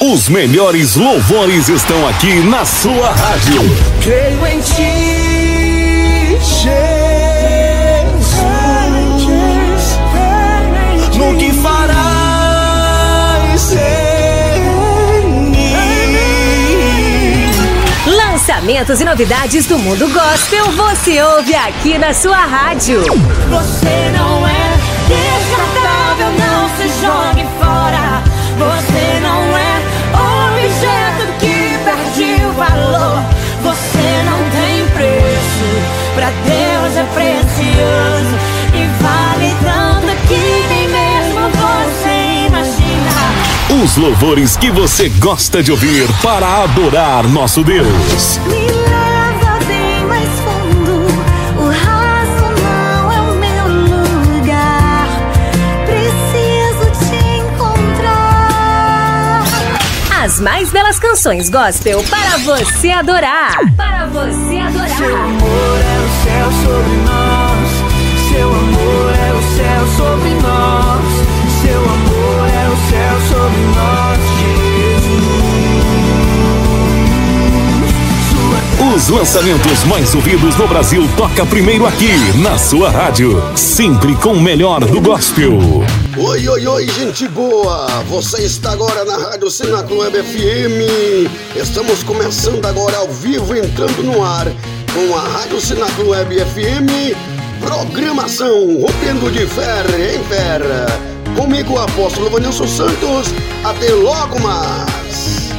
Os melhores louvores estão aqui na sua rádio. Creio em ti, Jesus. No que farás em mim. Lançamentos e novidades do mundo gospel você ouve aqui na sua rádio. Você não é descartável, não se jogue fora. Deus é precioso e vale tanto que nem mesmo você imagina. Os louvores que você gosta de ouvir para adorar nosso Deus. Me leva bem mais fundo. O raso não é o meu lugar. Preciso te encontrar. As mais belas canções gospel para você adorar. Para você Seu adorar. amor é céu sobre nós. Seu amor é o céu sobre nós. Seu amor é o céu sobre nós, Jesus. Os lançamentos mais ouvidos no Brasil toca primeiro aqui na sua rádio. Sempre com o melhor do gospel. Oi, oi, oi, gente boa! Você está agora na Rádio Senato Web FM. Estamos começando agora ao vivo, entrando no ar com a Rádio Senato Web FM. Programação Rompendo de Fé em Fé. Comigo, o apóstolo Vanilson Santos. Até logo mais!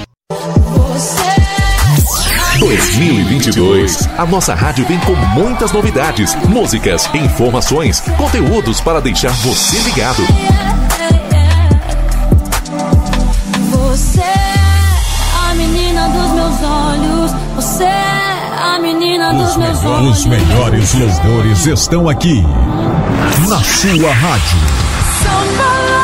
2022. A nossa rádio vem com muitas novidades, músicas, informações, conteúdos para deixar você ligado. Você Os meus melhores, olhos. os melhores louvores estão aqui. Na sua rádio.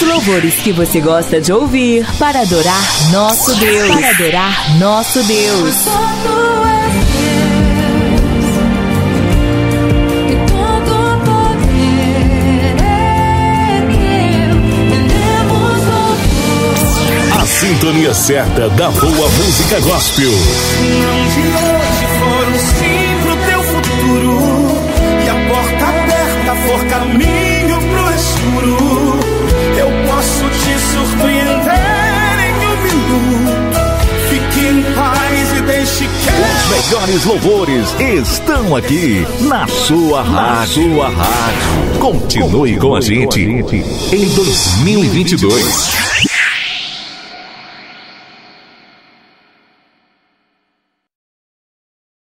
Os louvores que você gosta de ouvir para adorar nosso Deus. Para adorar nosso Deus. é é. A sintonia certa da boa música gospel. Melhores louvores estão aqui na sua rádio. Sua rádio. Continue com a gente em 2022.